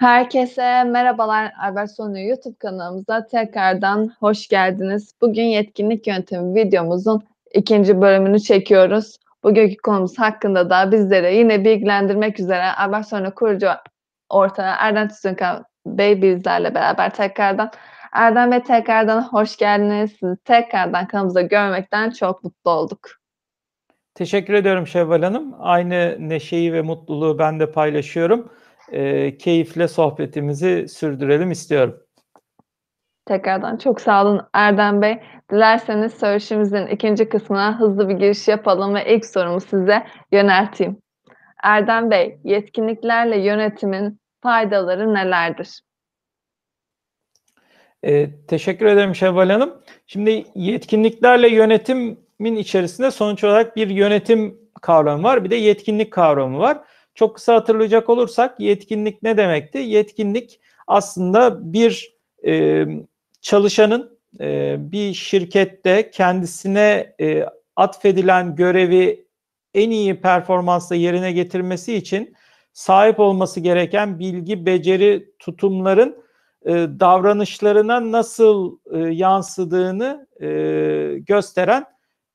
Herkese merhabalar Albertsonu YouTube kanalımıza tekrardan hoş geldiniz. Bugün yetkinlik yöntemi videomuzun ikinci bölümünü çekiyoruz. Bugünkü konumuz hakkında da bizlere yine bilgilendirmek üzere Albertsonu kurucu ortağı Erdem Tüzünkan Bey bizlerle beraber tekrardan. Erdem Bey tekrardan hoş geldiniz. Sizi tekrardan kanalımızda görmekten çok mutlu olduk. Teşekkür ediyorum Şevval Hanım. Aynı neşeyi ve mutluluğu ben de paylaşıyorum e, keyifle sohbetimizi sürdürelim istiyorum. Tekrardan çok sağ olun Erdem Bey. Dilerseniz söyleşimizin ikinci kısmına hızlı bir giriş yapalım ve ilk sorumu size yönelteyim. Erdem Bey, yetkinliklerle yönetimin faydaları nelerdir? E, teşekkür ederim Şevval Hanım. Şimdi yetkinliklerle yönetimin içerisinde sonuç olarak bir yönetim kavramı var, bir de yetkinlik kavramı var. Çok kısa hatırlayacak olursak yetkinlik ne demekti? Yetkinlik aslında bir e, çalışanın e, bir şirkette kendisine e, atfedilen görevi en iyi performansla yerine getirmesi için sahip olması gereken bilgi, beceri, tutumların e, davranışlarına nasıl e, yansıdığını e, gösteren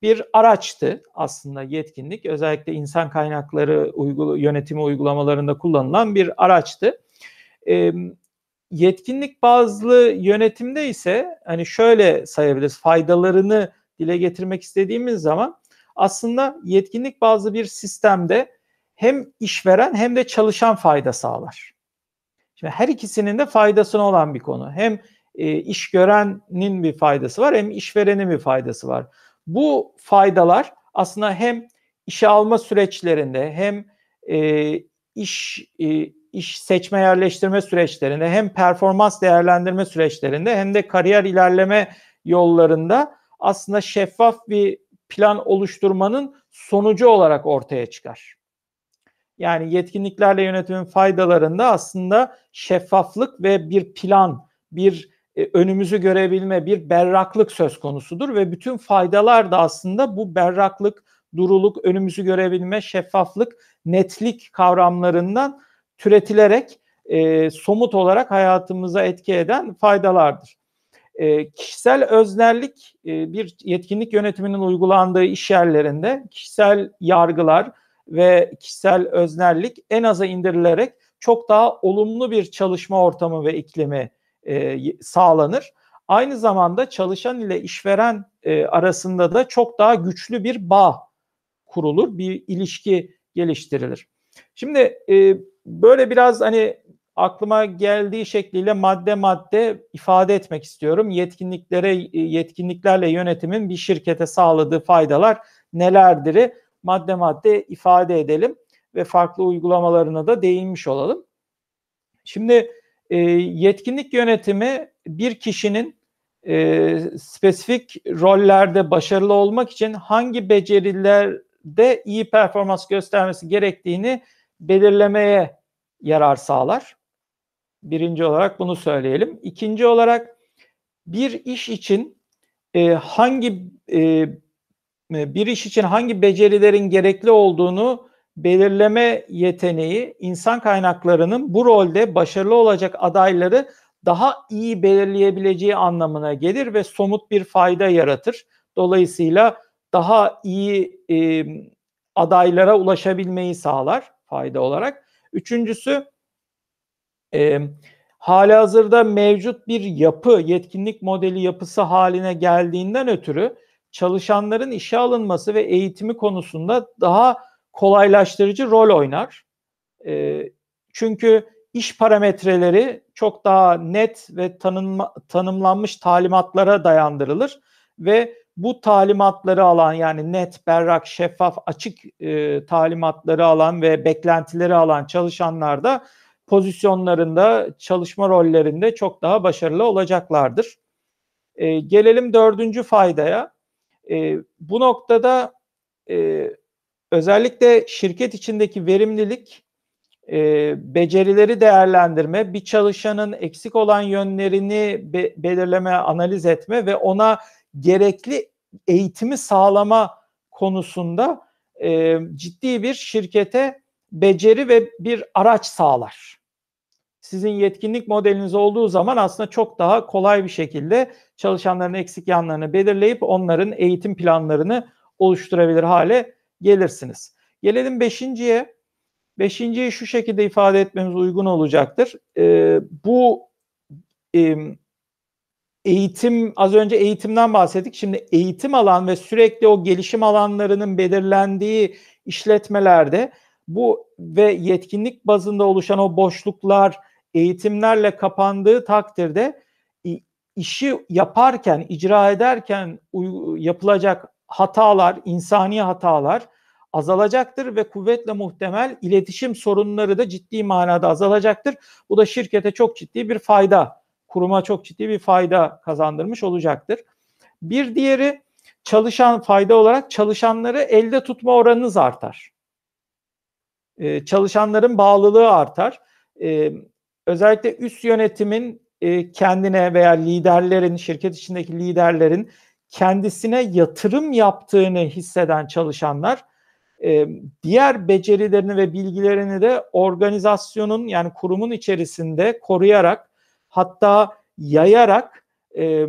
bir araçtı aslında yetkinlik. Özellikle insan kaynakları uygul yönetimi uygulamalarında kullanılan bir araçtı. E, yetkinlik bazlı yönetimde ise hani şöyle sayabiliriz faydalarını dile getirmek istediğimiz zaman aslında yetkinlik bazlı bir sistemde hem işveren hem de çalışan fayda sağlar. Şimdi her ikisinin de faydasına olan bir konu. Hem e, iş görenin bir faydası var hem işverenin bir faydası var. Bu faydalar aslında hem işe alma süreçlerinde hem e, iş e, iş seçme yerleştirme süreçlerinde hem performans değerlendirme süreçlerinde hem de kariyer ilerleme yollarında aslında şeffaf bir plan oluşturmanın sonucu olarak ortaya çıkar. Yani yetkinliklerle yönetimin faydalarında aslında şeffaflık ve bir plan, bir e, önümüzü görebilme, bir berraklık söz konusudur ve bütün faydalar da aslında bu berraklık, duruluk, önümüzü görebilme, şeffaflık, netlik kavramlarından türetilerek e, somut olarak hayatımıza etki eden faydalardır. E, kişisel öznerlik e, bir yetkinlik yönetiminin uygulandığı iş yerlerinde kişisel yargılar ve kişisel öznerlik en aza indirilerek çok daha olumlu bir çalışma ortamı ve iklimi e, sağlanır. Aynı zamanda çalışan ile işveren e, arasında da çok daha güçlü bir bağ kurulur, bir ilişki geliştirilir. Şimdi e, böyle biraz hani aklıma geldiği şekliyle madde madde ifade etmek istiyorum. Yetkinliklere e, yetkinliklerle yönetimin bir şirkete sağladığı faydalar nelerdir? Madde madde ifade edelim ve farklı uygulamalarına da değinmiş olalım. Şimdi e, yetkinlik yönetimi bir kişinin e, spesifik rollerde başarılı olmak için hangi becerilerde iyi performans göstermesi gerektiğini belirlemeye yarar sağlar. Birinci olarak bunu söyleyelim. İkinci olarak bir iş için e, hangi e, bir iş için hangi becerilerin gerekli olduğunu belirleme yeteneği insan kaynaklarının bu rolde başarılı olacak adayları daha iyi belirleyebileceği anlamına gelir ve somut bir fayda yaratır. Dolayısıyla daha iyi e, adaylara ulaşabilmeyi sağlar fayda olarak. Üçüncüsü e, hali hazırda mevcut bir yapı, yetkinlik modeli yapısı haline geldiğinden ötürü çalışanların işe alınması ve eğitimi konusunda daha kolaylaştırıcı rol oynar. E, çünkü iş parametreleri çok daha net ve tanınma, tanımlanmış talimatlara dayandırılır ve bu talimatları alan yani net, berrak, şeffaf, açık e, talimatları alan ve beklentileri alan çalışanlar da pozisyonlarında, çalışma rollerinde çok daha başarılı olacaklardır. E, gelelim dördüncü faydaya. E, bu noktada e, özellikle şirket içindeki verimlilik, e, becerileri değerlendirme, bir çalışanın eksik olan yönlerini be, belirleme, analiz etme ve ona gerekli eğitimi sağlama konusunda e, ciddi bir şirkete beceri ve bir araç sağlar. sizin yetkinlik modeliniz olduğu zaman aslında çok daha kolay bir şekilde çalışanların eksik yanlarını belirleyip onların eğitim planlarını oluşturabilir hale gelirsiniz. Gelelim beşinciye. Beşinciyi şu şekilde ifade etmemiz uygun olacaktır. Ee, bu e, eğitim, az önce eğitimden bahsettik. Şimdi eğitim alan ve sürekli o gelişim alanlarının belirlendiği işletmelerde bu ve yetkinlik bazında oluşan o boşluklar eğitimlerle kapandığı takdirde işi yaparken, icra ederken yapılacak hatalar, insani hatalar azalacaktır ve kuvvetle muhtemel iletişim sorunları da ciddi manada azalacaktır. Bu da şirkete çok ciddi bir fayda, kuruma çok ciddi bir fayda kazandırmış olacaktır. Bir diğeri çalışan fayda olarak çalışanları elde tutma oranınız artar. Ee, çalışanların bağlılığı artar. Ee, özellikle üst yönetimin e, kendine veya liderlerin, şirket içindeki liderlerin kendisine yatırım yaptığını hisseden çalışanlar e, diğer becerilerini ve bilgilerini de organizasyonun yani kurumun içerisinde koruyarak hatta yayarak e,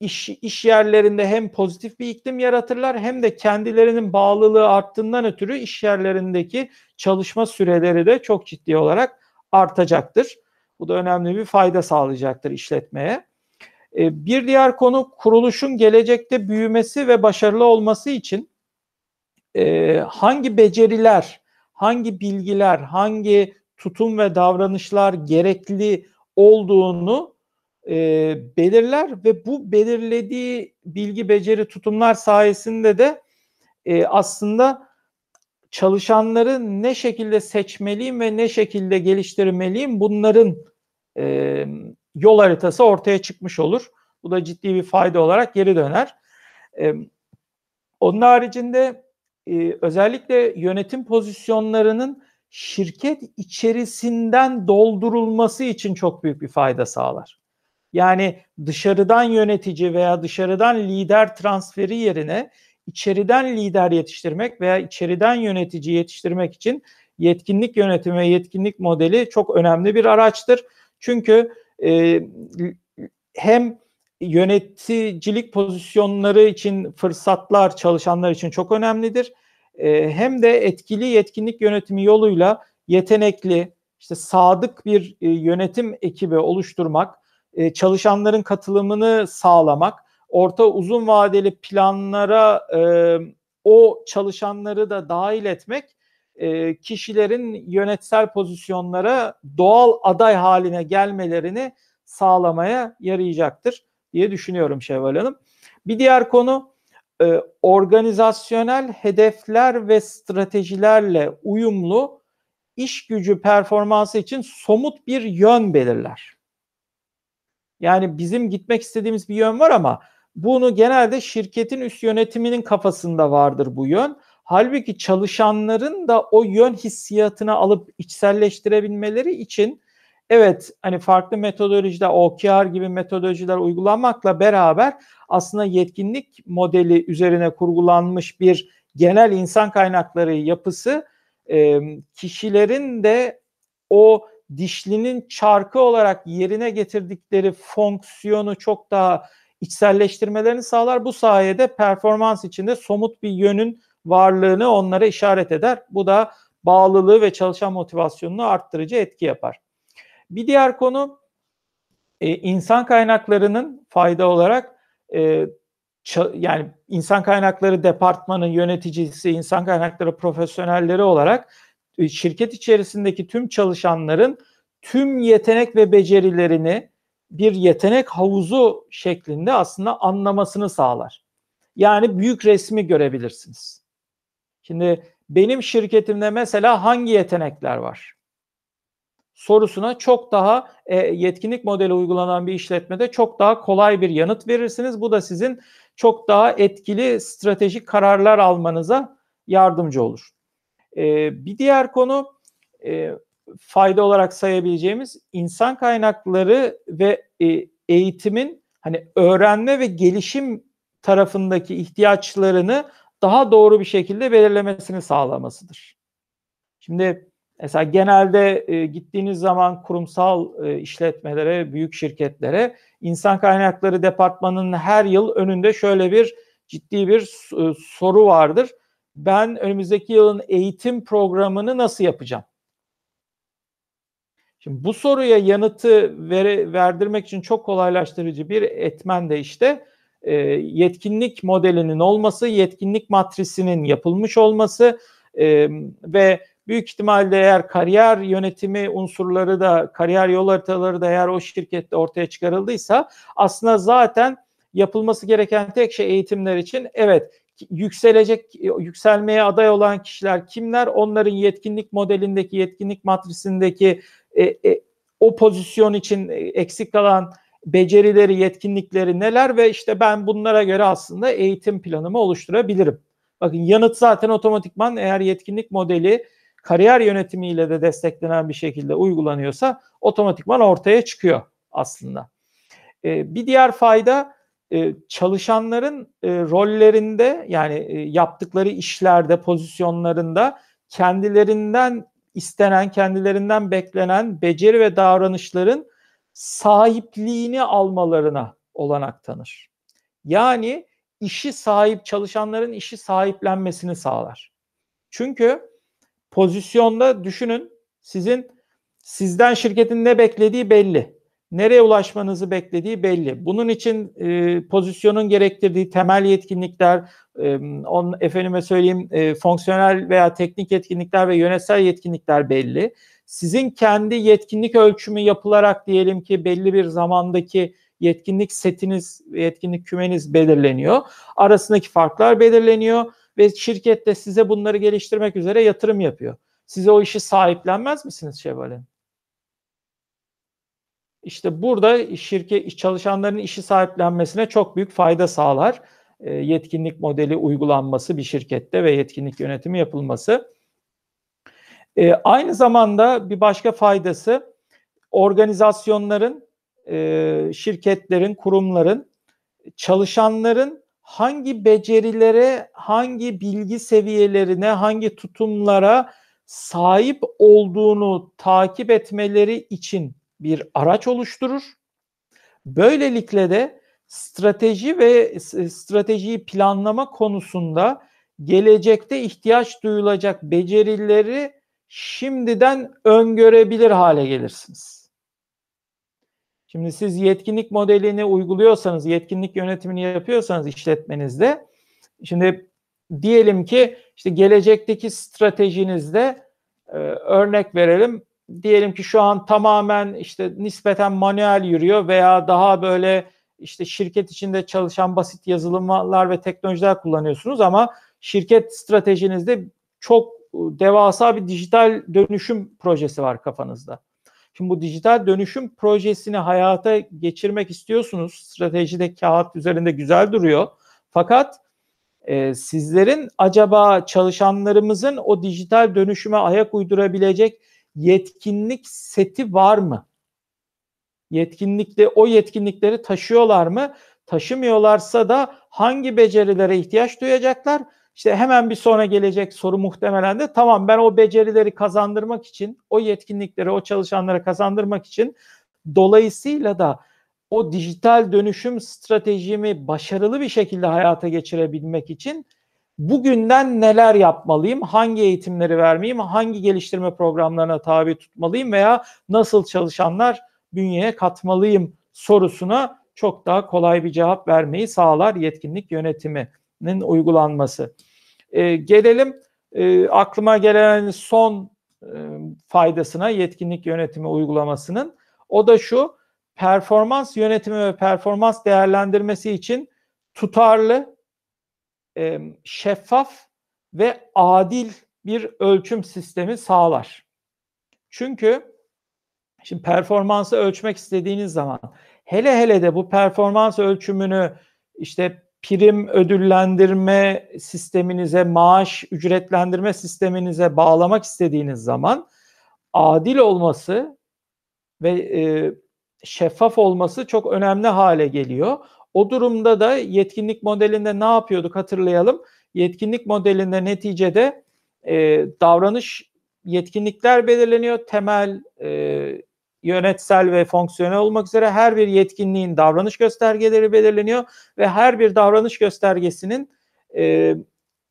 iş, iş yerlerinde hem pozitif bir iklim yaratırlar hem de kendilerinin bağlılığı arttığından ötürü iş yerlerindeki çalışma süreleri de çok ciddi olarak artacaktır. Bu da önemli bir fayda sağlayacaktır işletmeye. E, bir diğer konu kuruluşun gelecekte büyümesi ve başarılı olması için e, hangi beceriler, hangi bilgiler, hangi tutum ve davranışlar gerekli olduğunu e, belirler ve bu belirlediği bilgi, beceri, tutumlar sayesinde de aslında çalışanları ne şekilde seçmeliyim ve ne şekilde geliştirmeliyim bunların yol haritası ortaya çıkmış olur. Bu da ciddi bir fayda olarak geri döner. E, onun haricinde e, özellikle yönetim pozisyonlarının şirket içerisinden doldurulması için çok büyük bir fayda sağlar. Yani dışarıdan yönetici veya dışarıdan lider transferi yerine içeriden lider yetiştirmek veya içeriden yönetici yetiştirmek için yetkinlik yönetimi ve yetkinlik modeli çok önemli bir araçtır. Çünkü e, hem yöneticilik pozisyonları için fırsatlar çalışanlar için çok önemlidir. E, hem de etkili yetkinlik yönetimi yoluyla yetenekli, işte sadık bir e, yönetim ekibi oluşturmak, e, çalışanların katılımını sağlamak, orta uzun vadeli planlara e, o çalışanları da dahil etmek e, kişilerin yönetsel pozisyonlara doğal aday haline gelmelerini sağlamaya yarayacaktır diye düşünüyorum Şevval Hanım. Bir diğer konu e, organizasyonel hedefler ve stratejilerle uyumlu iş gücü performansı için somut bir yön belirler. Yani bizim gitmek istediğimiz bir yön var ama bunu genelde şirketin üst yönetiminin kafasında vardır bu yön. Halbuki çalışanların da o yön hissiyatını alıp içselleştirebilmeleri için evet hani farklı metodolojide OKR gibi metodolojiler uygulanmakla beraber aslında yetkinlik modeli üzerine kurgulanmış bir genel insan kaynakları yapısı kişilerin de o dişlinin çarkı olarak yerine getirdikleri fonksiyonu çok daha içselleştirmelerini sağlar. Bu sayede performans içinde somut bir yönün varlığını onlara işaret eder. Bu da bağlılığı ve çalışan motivasyonunu arttırıcı etki yapar. Bir diğer konu e, insan kaynaklarının fayda olarak e, yani insan kaynakları departmanı yöneticisi, insan kaynakları profesyonelleri olarak e, şirket içerisindeki tüm çalışanların tüm yetenek ve becerilerini bir yetenek havuzu şeklinde aslında anlamasını sağlar. Yani büyük resmi görebilirsiniz. Şimdi benim şirketimde mesela hangi yetenekler var? sorusuna çok daha e, yetkinlik modeli uygulanan bir işletmede çok daha kolay bir yanıt verirsiniz. Bu da sizin çok daha etkili stratejik kararlar almanıza yardımcı olur. E, bir diğer konu e, fayda olarak sayabileceğimiz insan kaynakları ve e, eğitimin hani öğrenme ve gelişim tarafındaki ihtiyaçlarını daha doğru bir şekilde belirlemesini sağlamasıdır. Şimdi Mesela genelde e, gittiğiniz zaman kurumsal e, işletmelere, büyük şirketlere insan kaynakları departmanının her yıl önünde şöyle bir ciddi bir e, soru vardır. Ben önümüzdeki yılın eğitim programını nasıl yapacağım? Şimdi bu soruya yanıtı vere, verdirmek için çok kolaylaştırıcı bir etmen de işte e, yetkinlik modelinin olması, yetkinlik matrisinin yapılmış olması e, ve büyük ihtimalle eğer kariyer yönetimi unsurları da kariyer yol haritaları da eğer o şirkette ortaya çıkarıldıysa aslında zaten yapılması gereken tek şey eğitimler için evet yükselecek yükselmeye aday olan kişiler kimler? Onların yetkinlik modelindeki yetkinlik matrisindeki e, e, o pozisyon için eksik kalan becerileri, yetkinlikleri neler ve işte ben bunlara göre aslında eğitim planımı oluşturabilirim. Bakın yanıt zaten otomatikman eğer yetkinlik modeli kariyer yönetimiyle de desteklenen bir şekilde uygulanıyorsa otomatikman ortaya çıkıyor aslında. Ee, bir diğer fayda e, çalışanların e, rollerinde yani e, yaptıkları işlerde, pozisyonlarında kendilerinden istenen, kendilerinden beklenen beceri ve davranışların sahipliğini almalarına olanak tanır. Yani işi sahip çalışanların işi sahiplenmesini sağlar. Çünkü pozisyonda düşünün sizin sizden şirketin ne beklediği belli. Nereye ulaşmanızı beklediği belli. Bunun için e, pozisyonun gerektirdiği temel yetkinlikler, e, on, efendime söyleyeyim e, fonksiyonel veya teknik yetkinlikler ve yönetsel yetkinlikler belli. Sizin kendi yetkinlik ölçümü yapılarak diyelim ki belli bir zamandaki yetkinlik setiniz, yetkinlik kümeniz belirleniyor. Arasındaki farklar belirleniyor ve şirket de size bunları geliştirmek üzere yatırım yapıyor. Size o işi sahiplenmez misiniz Şevval'in? İşte burada şirket çalışanların işi sahiplenmesine çok büyük fayda sağlar. E, yetkinlik modeli uygulanması bir şirkette ve yetkinlik yönetimi yapılması. E, aynı zamanda bir başka faydası organizasyonların, e, şirketlerin, kurumların, çalışanların hangi becerilere, hangi bilgi seviyelerine, hangi tutumlara sahip olduğunu takip etmeleri için bir araç oluşturur. Böylelikle de strateji ve stratejiyi planlama konusunda gelecekte ihtiyaç duyulacak becerileri şimdiden öngörebilir hale gelirsiniz. Şimdi siz yetkinlik modelini uyguluyorsanız, yetkinlik yönetimini yapıyorsanız işletmenizde, şimdi diyelim ki işte gelecekteki stratejinizde e, örnek verelim diyelim ki şu an tamamen işte nispeten manuel yürüyor veya daha böyle işte şirket içinde çalışan basit yazılımlar ve teknolojiler kullanıyorsunuz ama şirket stratejinizde çok devasa bir dijital dönüşüm projesi var kafanızda. Şimdi bu dijital dönüşüm projesini hayata geçirmek istiyorsunuz. Stratejide kağıt üzerinde güzel duruyor. Fakat e, sizlerin acaba çalışanlarımızın o dijital dönüşüme ayak uydurabilecek yetkinlik seti var mı? Yetkinlikte o yetkinlikleri taşıyorlar mı? Taşımıyorlarsa da hangi becerilere ihtiyaç duyacaklar? İşte hemen bir sonra gelecek soru muhtemelen de tamam ben o becerileri kazandırmak için, o yetkinlikleri o çalışanlara kazandırmak için dolayısıyla da o dijital dönüşüm stratejimi başarılı bir şekilde hayata geçirebilmek için bugünden neler yapmalıyım, hangi eğitimleri vermeyeyim, hangi geliştirme programlarına tabi tutmalıyım veya nasıl çalışanlar bünyeye katmalıyım sorusuna çok daha kolay bir cevap vermeyi sağlar yetkinlik yönetiminin uygulanması. E, gelelim e, aklıma gelen son e, faydasına yetkinlik yönetimi uygulamasının. O da şu performans yönetimi ve performans değerlendirmesi için tutarlı, e, şeffaf ve adil bir ölçüm sistemi sağlar. Çünkü şimdi performansı ölçmek istediğiniz zaman hele hele de bu performans ölçümünü işte prim ödüllendirme sisteminize, maaş ücretlendirme sisteminize bağlamak istediğiniz zaman adil olması ve e, şeffaf olması çok önemli hale geliyor. O durumda da yetkinlik modelinde ne yapıyorduk hatırlayalım. Yetkinlik modelinde neticede e, davranış yetkinlikler belirleniyor. Temel e, yönetsel ve fonksiyonel olmak üzere her bir yetkinliğin davranış göstergeleri belirleniyor ve her bir davranış göstergesinin e,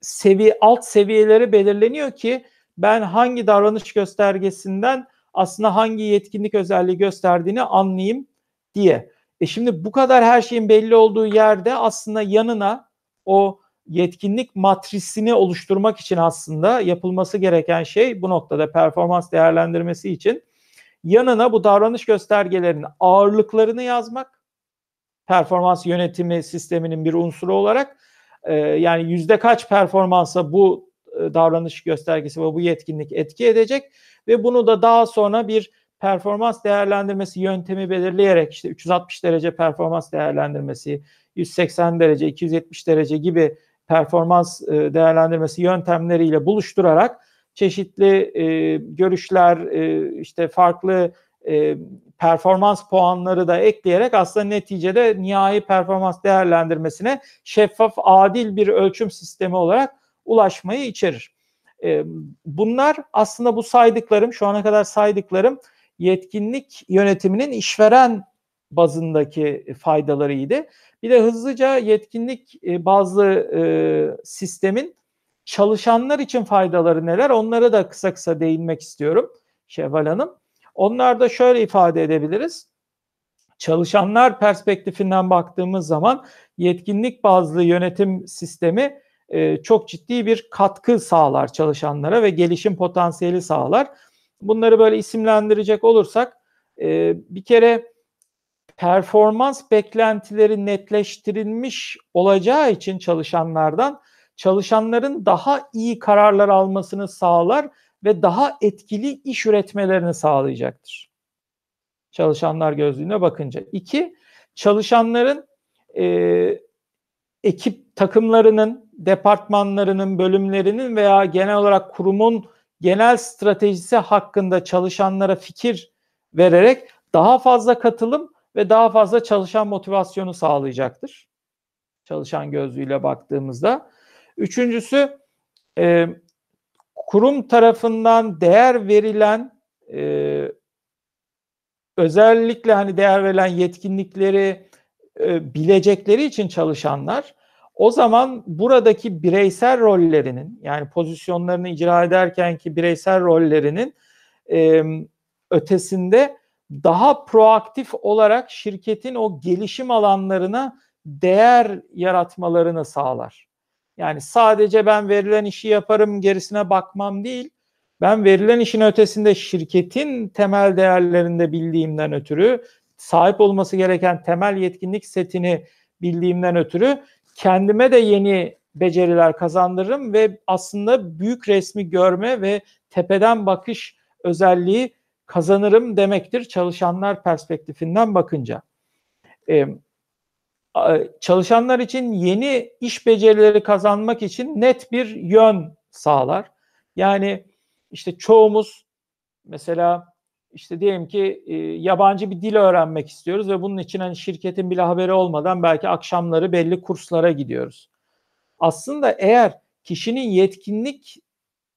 seviye alt seviyeleri belirleniyor ki ben hangi davranış göstergesinden aslında hangi yetkinlik özelliği gösterdiğini anlayayım diye. E şimdi bu kadar her şeyin belli olduğu yerde aslında yanına o yetkinlik matrisini oluşturmak için aslında yapılması gereken şey bu noktada performans değerlendirmesi için yanına bu davranış göstergelerinin ağırlıklarını yazmak performans yönetimi sisteminin bir unsuru olarak e, yani yüzde kaç performansa bu e, davranış göstergesi ve bu yetkinlik etki edecek ve bunu da daha sonra bir performans değerlendirmesi yöntemi belirleyerek işte 360 derece performans değerlendirmesi, 180 derece, 270 derece gibi performans e, değerlendirmesi yöntemleriyle buluşturarak çeşitli e, görüşler, e, işte farklı e, performans puanları da ekleyerek aslında neticede nihai performans değerlendirmesine şeffaf, adil bir ölçüm sistemi olarak ulaşmayı içerir. E, bunlar aslında bu saydıklarım, şu ana kadar saydıklarım yetkinlik yönetiminin işveren bazındaki faydalarıydı. Bir de hızlıca yetkinlik e, bazı e, sistemin çalışanlar için faydaları neler? Onlara da kısa kısa değinmek istiyorum Şevval Hanım. Onlar da şöyle ifade edebiliriz. Çalışanlar perspektifinden baktığımız zaman yetkinlik bazlı yönetim sistemi e, çok ciddi bir katkı sağlar çalışanlara ve gelişim potansiyeli sağlar. Bunları böyle isimlendirecek olursak e, bir kere performans beklentileri netleştirilmiş olacağı için çalışanlardan çalışanların daha iyi kararlar almasını sağlar ve daha etkili iş üretmelerini sağlayacaktır. Çalışanlar gözlüğüne bakınca. İki, çalışanların e, ekip takımlarının, departmanlarının, bölümlerinin veya genel olarak kurumun genel stratejisi hakkında çalışanlara fikir vererek daha fazla katılım ve daha fazla çalışan motivasyonu sağlayacaktır. Çalışan gözlüğüyle baktığımızda. Üçüncüsü e, kurum tarafından değer verilen e, özellikle hani değer verilen yetkinlikleri e, bilecekleri için çalışanlar o zaman buradaki bireysel rollerinin yani pozisyonlarını icra ederken ki bireysel rollerinin e, ötesinde daha proaktif olarak şirketin o gelişim alanlarına değer yaratmalarını sağlar. Yani sadece ben verilen işi yaparım gerisine bakmam değil. Ben verilen işin ötesinde şirketin temel değerlerinde bildiğimden ötürü sahip olması gereken temel yetkinlik setini bildiğimden ötürü kendime de yeni beceriler kazandırırım ve aslında büyük resmi görme ve tepeden bakış özelliği kazanırım demektir çalışanlar perspektifinden bakınca. Ee, çalışanlar için yeni iş becerileri kazanmak için net bir yön sağlar. Yani işte çoğumuz mesela işte diyelim ki e, yabancı bir dil öğrenmek istiyoruz ve bunun için hani şirketin bile haberi olmadan belki akşamları belli kurslara gidiyoruz. Aslında eğer kişinin yetkinlik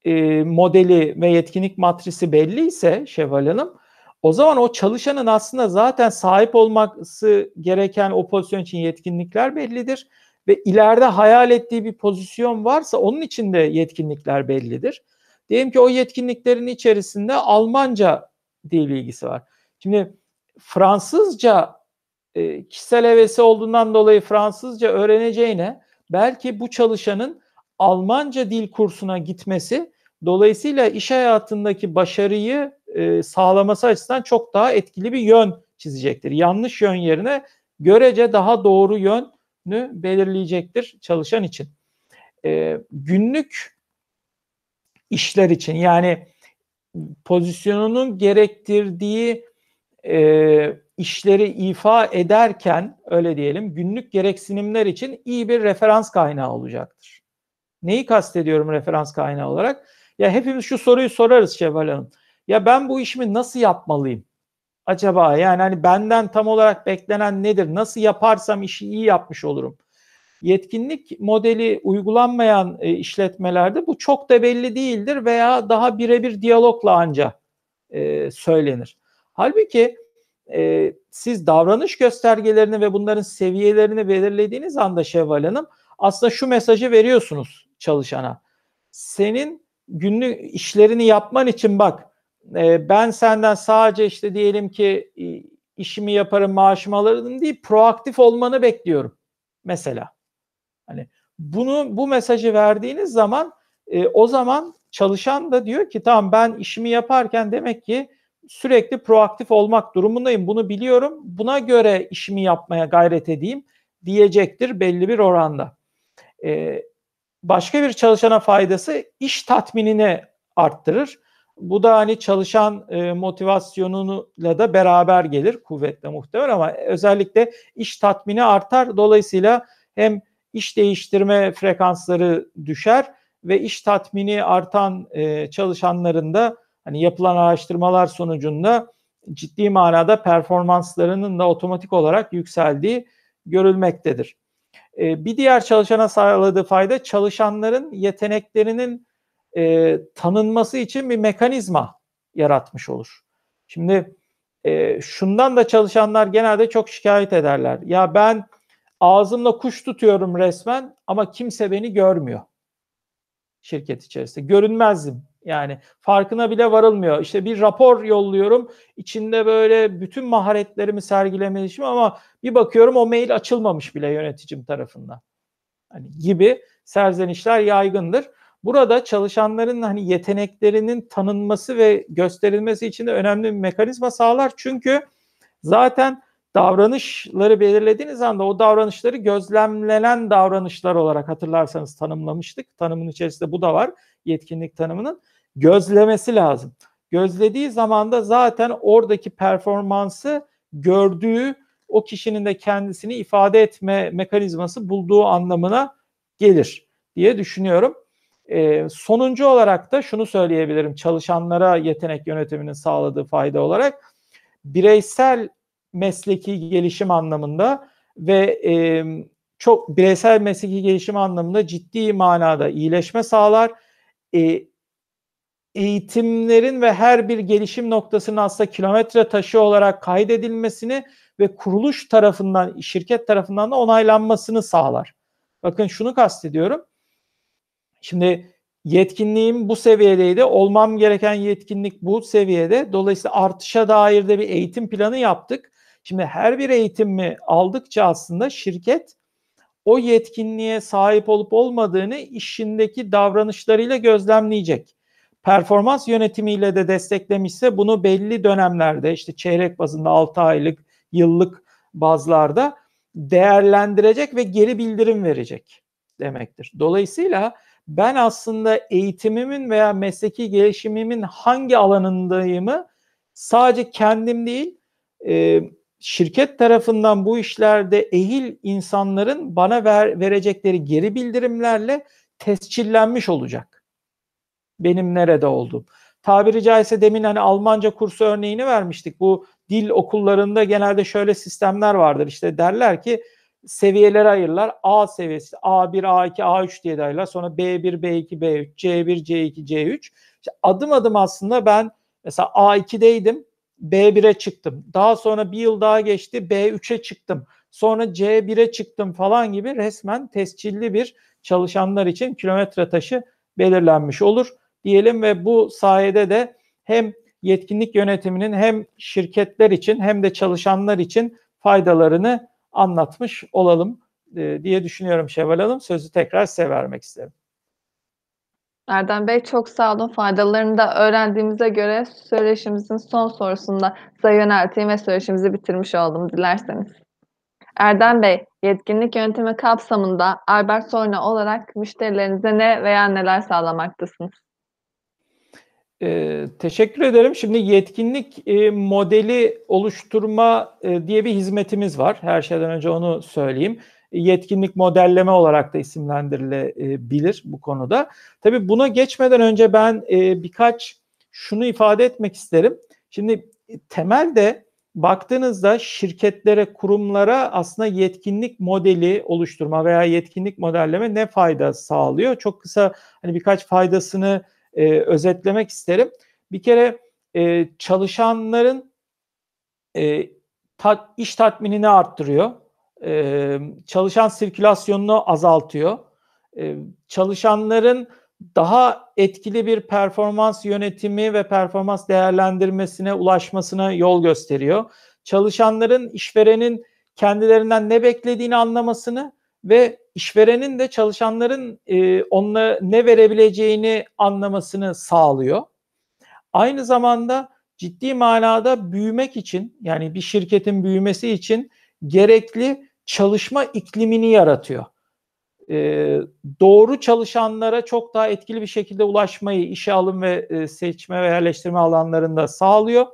e, modeli ve yetkinlik matrisi belliyse Şevval Hanım o zaman o çalışanın aslında zaten sahip olması gereken o pozisyon için yetkinlikler bellidir ve ileride hayal ettiği bir pozisyon varsa onun için de yetkinlikler bellidir. Diyelim ki o yetkinliklerin içerisinde Almanca dil bilgisi var. Şimdi Fransızca e, kişisel hevesi olduğundan dolayı Fransızca öğreneceğine belki bu çalışanın Almanca dil kursuna gitmesi dolayısıyla iş hayatındaki başarıyı e, sağlaması açısından çok daha etkili bir yön çizecektir. Yanlış yön yerine görece daha doğru yönü belirleyecektir çalışan için. E, günlük işler için yani pozisyonunun gerektirdiği e, işleri ifa ederken öyle diyelim günlük gereksinimler için iyi bir referans kaynağı olacaktır. Neyi kastediyorum referans kaynağı olarak? Ya hepimiz şu soruyu sorarız Şevval Hanım. Ya ben bu işimi nasıl yapmalıyım? Acaba yani hani benden tam olarak beklenen nedir? Nasıl yaparsam işi iyi yapmış olurum? Yetkinlik modeli uygulanmayan e, işletmelerde bu çok da belli değildir veya daha birebir diyalogla anca e, söylenir. Halbuki e, siz davranış göstergelerini ve bunların seviyelerini belirlediğiniz anda Şevval Hanım aslında şu mesajı veriyorsunuz çalışana. Senin günlük işlerini yapman için bak e, ben senden sadece işte diyelim ki işimi yaparım maaşımı alırım değil proaktif olmanı bekliyorum mesela. Hani bunu bu mesajı verdiğiniz zaman e, o zaman çalışan da diyor ki tamam ben işimi yaparken demek ki sürekli proaktif olmak durumundayım. Bunu biliyorum. Buna göre işimi yapmaya gayret edeyim diyecektir belli bir oranda. Ee, başka bir çalışana faydası iş tatminini arttırır. Bu da hani çalışan e, motivasyonuyla da beraber gelir kuvvetle muhtemel ama özellikle iş tatmini artar. Dolayısıyla hem iş değiştirme frekansları düşer ve iş tatmini artan e, çalışanların da hani yapılan araştırmalar sonucunda ciddi manada performanslarının da otomatik olarak yükseldiği görülmektedir. E, bir diğer çalışana sağladığı fayda çalışanların yeteneklerinin e, tanınması için bir mekanizma yaratmış olur. Şimdi e, şundan da çalışanlar genelde çok şikayet ederler. Ya ben ağzımla kuş tutuyorum resmen ama kimse beni görmüyor şirket içerisinde. Görünmezdim. Yani farkına bile varılmıyor. İşte bir rapor yolluyorum. İçinde böyle bütün maharetlerimi sergilemişim ama bir bakıyorum o mail açılmamış bile yöneticim tarafından. Hani gibi serzenişler yaygındır. Burada çalışanların hani yeteneklerinin tanınması ve gösterilmesi için de önemli bir mekanizma sağlar. Çünkü zaten davranışları belirlediğiniz anda o davranışları gözlemlenen davranışlar olarak hatırlarsanız tanımlamıştık. Tanımın içerisinde bu da var yetkinlik tanımının. Gözlemesi lazım. Gözlediği zaman da zaten oradaki performansı gördüğü o kişinin de kendisini ifade etme mekanizması bulduğu anlamına gelir diye düşünüyorum. Ee, sonuncu olarak da şunu söyleyebilirim çalışanlara yetenek yönetiminin sağladığı fayda olarak bireysel mesleki gelişim anlamında ve e, çok bireysel mesleki gelişim anlamında ciddi manada iyileşme sağlar. E, eğitimlerin ve her bir gelişim noktasının aslında kilometre taşı olarak kaydedilmesini ve kuruluş tarafından, şirket tarafından da onaylanmasını sağlar. Bakın şunu kastediyorum. Şimdi yetkinliğim bu seviyedeydi. Olmam gereken yetkinlik bu seviyede. Dolayısıyla artışa dair de bir eğitim planı yaptık. Şimdi her bir eğitimi aldıkça aslında şirket o yetkinliğe sahip olup olmadığını işindeki davranışlarıyla gözlemleyecek. Performans yönetimiyle de desteklemişse bunu belli dönemlerde işte çeyrek bazında 6 aylık, yıllık bazlarda değerlendirecek ve geri bildirim verecek demektir. Dolayısıyla ben aslında eğitimimin veya mesleki gelişimimin hangi alanındayımı sadece kendim değil e, şirket tarafından bu işlerde ehil insanların bana ver, verecekleri geri bildirimlerle tescillenmiş olacak. Benim nerede olduğum. Tabiri caizse demin hani Almanca kursu örneğini vermiştik. Bu dil okullarında genelde şöyle sistemler vardır. İşte derler ki seviyeleri ayırırlar. A seviyesi A1, A2, A3 diye de ayırırlar. Sonra B1, B2, B3, C1, C2, C3. İşte adım adım aslında ben mesela A2'deydim. B1'e çıktım. Daha sonra bir yıl daha geçti B3'e çıktım. Sonra C1'e çıktım falan gibi resmen tescilli bir çalışanlar için kilometre taşı belirlenmiş olur diyelim ve bu sayede de hem yetkinlik yönetiminin hem şirketler için hem de çalışanlar için faydalarını anlatmış olalım diye düşünüyorum Şevval Hanım. Sözü tekrar size vermek isterim. Erdem Bey çok sağ olun. Faydalarını da öğrendiğimize göre söyleşimizin son sorusunda size yönelteyim ve söyleşimizi bitirmiş oldum dilerseniz. Erdem Bey, yetkinlik yöntemi kapsamında Albert Sorna olarak müşterilerinize ne veya neler sağlamaktasınız? Ee, teşekkür ederim. Şimdi yetkinlik e, modeli oluşturma e, diye bir hizmetimiz var. Her şeyden önce onu söyleyeyim yetkinlik modelleme olarak da isimlendirilebilir bu konuda. Tabii buna geçmeden önce ben e, birkaç şunu ifade etmek isterim. Şimdi temelde baktığınızda şirketlere, kurumlara aslında yetkinlik modeli oluşturma veya yetkinlik modelleme ne fayda sağlıyor? Çok kısa hani birkaç faydasını e, özetlemek isterim. Bir kere e, çalışanların e, tat, iş tatminini arttırıyor. E, çalışan sirkülasyonunu azaltıyor. E, çalışanların daha etkili bir performans yönetimi ve performans değerlendirmesine ulaşmasına yol gösteriyor. Çalışanların işverenin kendilerinden ne beklediğini anlamasını ve işverenin de çalışanların e, onlara ne verebileceğini anlamasını sağlıyor. Aynı zamanda ciddi manada büyümek için yani bir şirketin büyümesi için gerekli çalışma iklimini yaratıyor e, doğru çalışanlara çok daha etkili bir şekilde ulaşmayı işe alım ve e, seçme ve yerleştirme alanlarında sağlıyor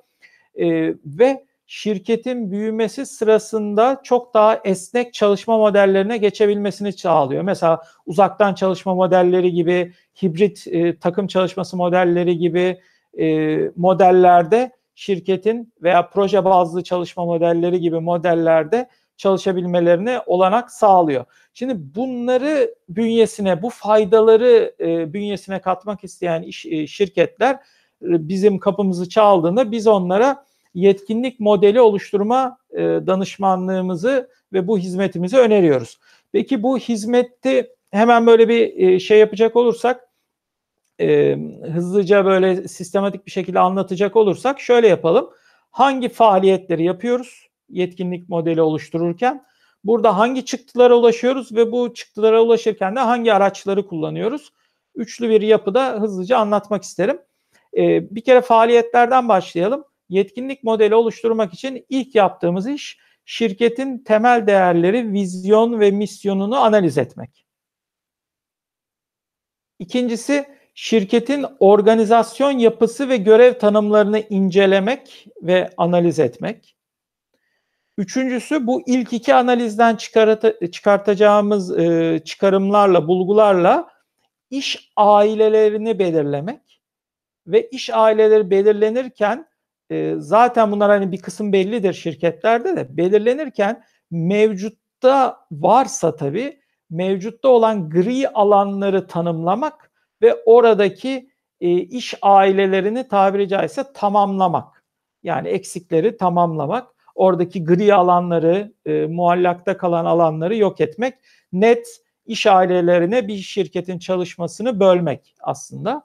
e, ve şirketin büyümesi sırasında çok daha esnek çalışma modellerine geçebilmesini sağlıyor. Mesela uzaktan çalışma modelleri gibi, hibrit e, takım çalışması modelleri gibi e, modellerde şirketin veya proje bazlı çalışma modelleri gibi modellerde çalışabilmelerine olanak sağlıyor. Şimdi bunları bünyesine, bu faydaları e, bünyesine katmak isteyen iş, e, şirketler e, bizim kapımızı çaldığında biz onlara yetkinlik modeli oluşturma e, danışmanlığımızı ve bu hizmetimizi öneriyoruz. Peki bu hizmeti hemen böyle bir e, şey yapacak olursak e, hızlıca böyle sistematik bir şekilde anlatacak olursak şöyle yapalım. Hangi faaliyetleri yapıyoruz? yetkinlik modeli oluştururken burada hangi çıktılara ulaşıyoruz ve bu çıktılara ulaşırken de hangi araçları kullanıyoruz? Üçlü bir yapıda hızlıca anlatmak isterim. Ee, bir kere faaliyetlerden başlayalım. Yetkinlik modeli oluşturmak için ilk yaptığımız iş şirketin temel değerleri, vizyon ve misyonunu analiz etmek. İkincisi şirketin organizasyon yapısı ve görev tanımlarını incelemek ve analiz etmek. Üçüncüsü bu ilk iki analizden çıkartacağımız e, çıkarımlarla, bulgularla iş ailelerini belirlemek ve iş aileleri belirlenirken e, zaten bunlar hani bir kısım bellidir şirketlerde de belirlenirken mevcutta varsa tabii mevcutta olan gri alanları tanımlamak ve oradaki e, iş ailelerini tabiri caizse tamamlamak. Yani eksikleri tamamlamak oradaki gri alanları, e, muallakta kalan alanları yok etmek, net iş ailelerine bir şirketin çalışmasını bölmek aslında.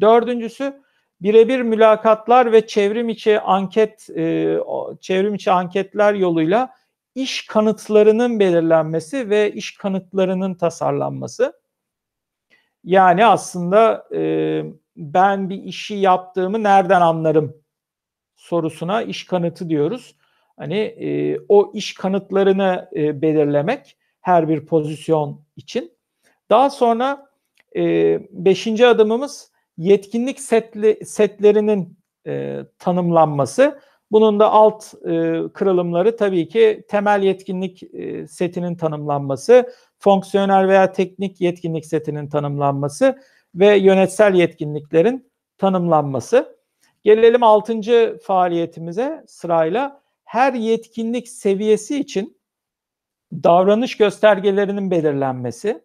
Dördüncüsü birebir mülakatlar ve çevrim içi anket, e, çevrim içi anketler yoluyla iş kanıtlarının belirlenmesi ve iş kanıtlarının tasarlanması. Yani aslında e, ben bir işi yaptığımı nereden anlarım sorusuna iş kanıtı diyoruz hani e, o iş kanıtlarını e, belirlemek her bir pozisyon için. Daha sonra e, beşinci adımımız yetkinlik setli, setlerinin e, tanımlanması. Bunun da alt e, kırılımları tabii ki temel yetkinlik e, setinin tanımlanması, fonksiyonel veya teknik yetkinlik setinin tanımlanması ve yönetsel yetkinliklerin tanımlanması. Gelelim altıncı faaliyetimize sırayla her yetkinlik seviyesi için davranış göstergelerinin belirlenmesi.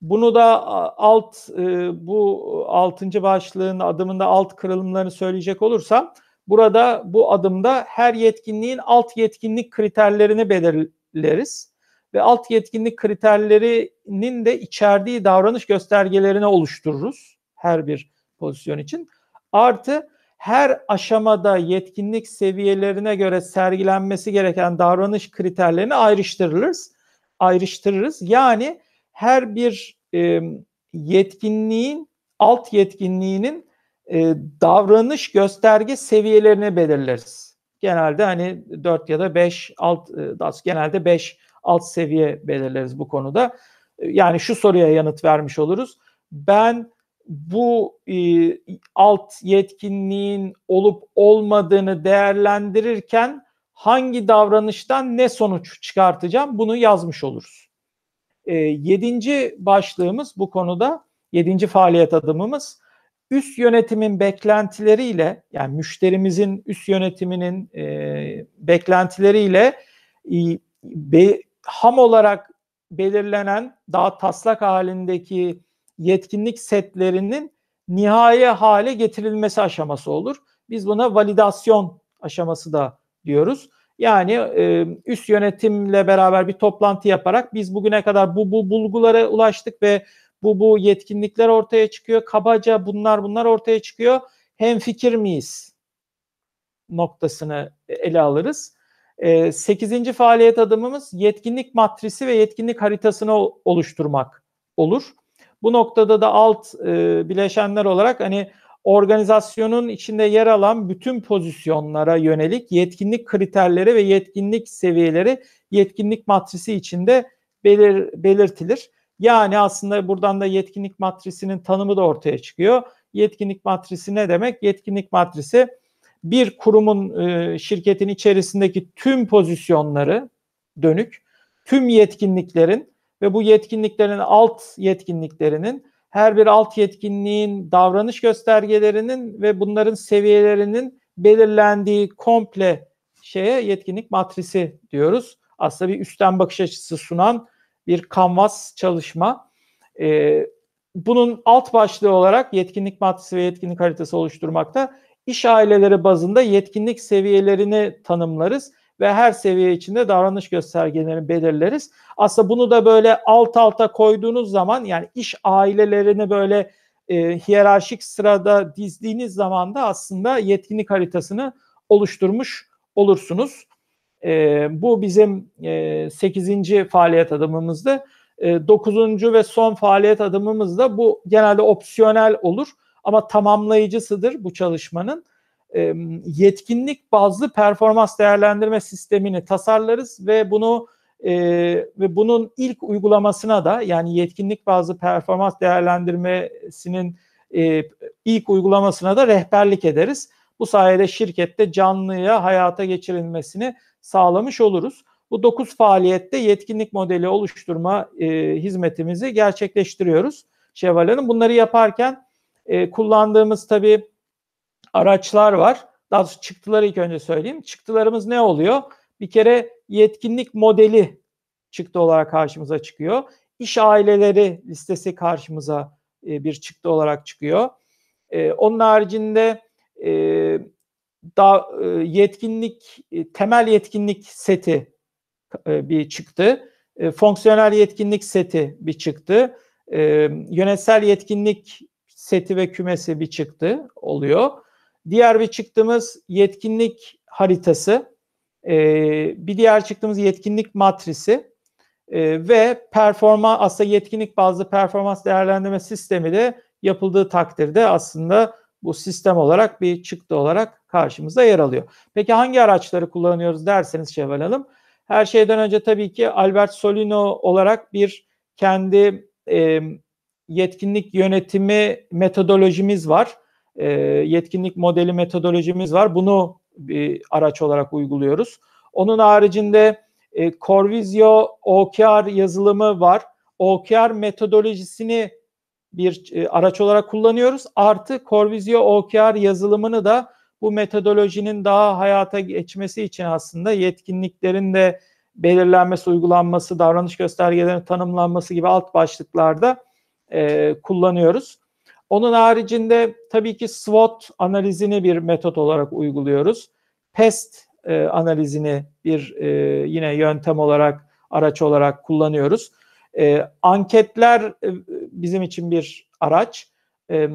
Bunu da alt e, bu altıncı başlığın adımında alt kırılımlarını söyleyecek olursam burada bu adımda her yetkinliğin alt yetkinlik kriterlerini belirleriz ve alt yetkinlik kriterlerinin de içerdiği davranış göstergelerini oluştururuz her bir pozisyon için. Artı her aşamada yetkinlik seviyelerine göre sergilenmesi gereken davranış kriterlerini ayrıştırırız. Ayrıştırırız. Yani her bir e, yetkinliğin alt yetkinliğinin e, davranış gösterge seviyelerini belirleriz. Genelde hani 4 ya da 5 alt e, genelde 5 alt seviye belirleriz bu konuda. Yani şu soruya yanıt vermiş oluruz. Ben bu e, alt yetkinliğin olup olmadığını değerlendirirken hangi davranıştan ne sonuç çıkartacağım bunu yazmış oluruz. E, yedinci başlığımız bu konuda, yedinci faaliyet adımımız üst yönetimin beklentileriyle yani müşterimizin üst yönetiminin e, beklentileriyle e, be, ham olarak belirlenen daha taslak halindeki yetkinlik setlerinin nihai hale getirilmesi aşaması olur. Biz buna validasyon aşaması da diyoruz. Yani e, üst yönetimle beraber bir toplantı yaparak biz bugüne kadar bu bu bulgulara ulaştık ve bu bu yetkinlikler ortaya çıkıyor. Kabaca bunlar bunlar ortaya çıkıyor. Hem fikir miyiz noktasını ele alırız. E, sekizinci faaliyet adımımız yetkinlik matrisi ve yetkinlik haritasını oluşturmak olur. Bu noktada da alt e, bileşenler olarak hani organizasyonun içinde yer alan bütün pozisyonlara yönelik yetkinlik kriterleri ve yetkinlik seviyeleri yetkinlik matrisi içinde belir, belirtilir. Yani aslında buradan da yetkinlik matrisinin tanımı da ortaya çıkıyor. Yetkinlik matrisi ne demek? Yetkinlik matrisi bir kurumun e, şirketin içerisindeki tüm pozisyonları dönük, tüm yetkinliklerin ve bu yetkinliklerin alt yetkinliklerinin her bir alt yetkinliğin davranış göstergelerinin ve bunların seviyelerinin belirlendiği komple şeye yetkinlik matrisi diyoruz. Aslında bir üstten bakış açısı sunan bir kanvas çalışma. Ee, bunun alt başlığı olarak yetkinlik matrisi ve yetkinlik haritası oluşturmakta. İş aileleri bazında yetkinlik seviyelerini tanımlarız ve her seviye içinde davranış göstergelerini belirleriz. Aslında bunu da böyle alt alta koyduğunuz zaman yani iş ailelerini böyle e, hiyerarşik sırada dizdiğiniz zaman da aslında yetkinlik haritasını oluşturmuş olursunuz. E, bu bizim e, 8. faaliyet adımımızdı. E, 9. ve son faaliyet adımımız da bu genelde opsiyonel olur ama tamamlayıcısıdır bu çalışmanın yetkinlik bazlı performans değerlendirme sistemini tasarlarız ve bunu e, ve bunun ilk uygulamasına da yani yetkinlik bazlı performans değerlendirmesinin e, ilk uygulamasına da rehberlik ederiz. Bu sayede şirkette canlıya hayata geçirilmesini sağlamış oluruz. Bu 9 faaliyette yetkinlik modeli oluşturma e, hizmetimizi gerçekleştiriyoruz Şevval Hanım. Bunları yaparken e, kullandığımız tabii araçlar var. Daha doğrusu çıktıları ilk önce söyleyeyim. Çıktılarımız ne oluyor? Bir kere yetkinlik modeli çıktı olarak karşımıza çıkıyor. İş aileleri listesi karşımıza e, bir çıktı olarak çıkıyor. E, onun haricinde e, da yetkinlik temel yetkinlik seti bir çıktı. Fonksiyonel yetkinlik seti bir çıktı. E, yönetsel yetkinlik seti ve kümesi bir çıktı oluyor. Diğer bir çıktığımız yetkinlik haritası, e, bir diğer çıktığımız yetkinlik matrisi e, ve performa aslında yetkinlik bazlı performans değerlendirme sistemi de yapıldığı takdirde aslında bu sistem olarak bir çıktı olarak karşımıza yer alıyor. Peki hangi araçları kullanıyoruz derseniz Şevval Hanım. Her şeyden önce tabii ki Albert Solino olarak bir kendi e, yetkinlik yönetimi metodolojimiz var e, yetkinlik modeli metodolojimiz var. Bunu bir araç olarak uyguluyoruz. Onun haricinde e, Corvisio OKR yazılımı var. OKR metodolojisini bir e, araç olarak kullanıyoruz. Artı Corvisio OKR yazılımını da bu metodolojinin daha hayata geçmesi için aslında yetkinliklerin de belirlenmesi, uygulanması, davranış göstergelerinin tanımlanması gibi alt başlıklarda e, kullanıyoruz. Onun haricinde tabii ki SWOT analizini bir metot olarak uyguluyoruz. PEST e, analizini bir e, yine yöntem olarak, araç olarak kullanıyoruz. E, anketler e, bizim için bir araç. E,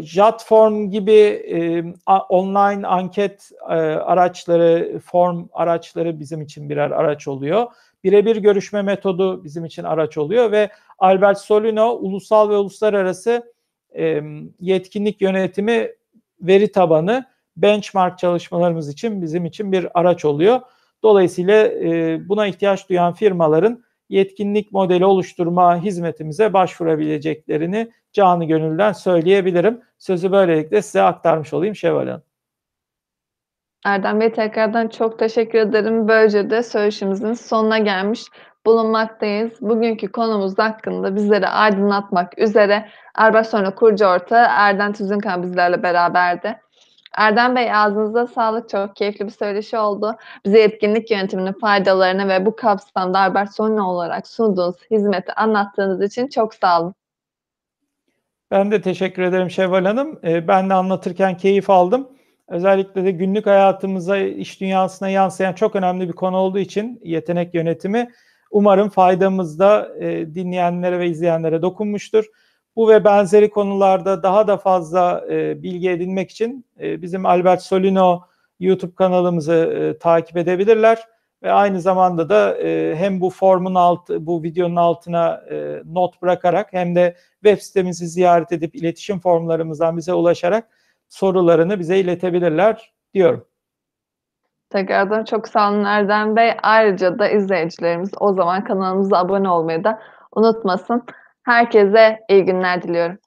Jotform gibi e, online anket e, araçları, form araçları bizim için birer araç oluyor. Birebir görüşme metodu bizim için araç oluyor ve Albert Solino ulusal ve uluslararası yetkinlik yönetimi veri tabanı benchmark çalışmalarımız için bizim için bir araç oluyor. Dolayısıyla e, buna ihtiyaç duyan firmaların yetkinlik modeli oluşturma hizmetimize başvurabileceklerini canı gönülden söyleyebilirim. Sözü böylelikle size aktarmış olayım Şevval Hanım. Erdem Bey tekrardan çok teşekkür ederim. Böylece de söyleşimizin sonuna gelmiş bulunmaktayız. Bugünkü konumuz hakkında bizleri aydınlatmak üzere Erbay Sonra kurucu ortağı Erden Tüzünkan bizlerle beraberdi. Erdem Bey ağzınıza sağlık. Çok keyifli bir söyleşi oldu. Bize etkinlik yönetiminin faydalarını ve bu kapsamda Albert Sonra olarak sunduğunuz hizmeti anlattığınız için çok sağ olun. Ben de teşekkür ederim Şevval Hanım. Ee, Ben de anlatırken keyif aldım. Özellikle de günlük hayatımıza, iş dünyasına yansıyan çok önemli bir konu olduğu için yetenek yönetimi umarım faydamızda e, dinleyenlere ve izleyenlere dokunmuştur. Bu ve benzeri konularda daha da fazla e, bilgi edinmek için e, bizim Albert Solino YouTube kanalımızı e, takip edebilirler ve aynı zamanda da e, hem bu formun altı, bu videonun altına e, not bırakarak hem de web sitemizi ziyaret edip iletişim formlarımızdan bize ulaşarak sorularını bize iletebilirler diyorum. Tekrardan çok sağ olun Erdem Bey. Ayrıca da izleyicilerimiz o zaman kanalımıza abone olmayı da unutmasın. Herkese iyi günler diliyorum.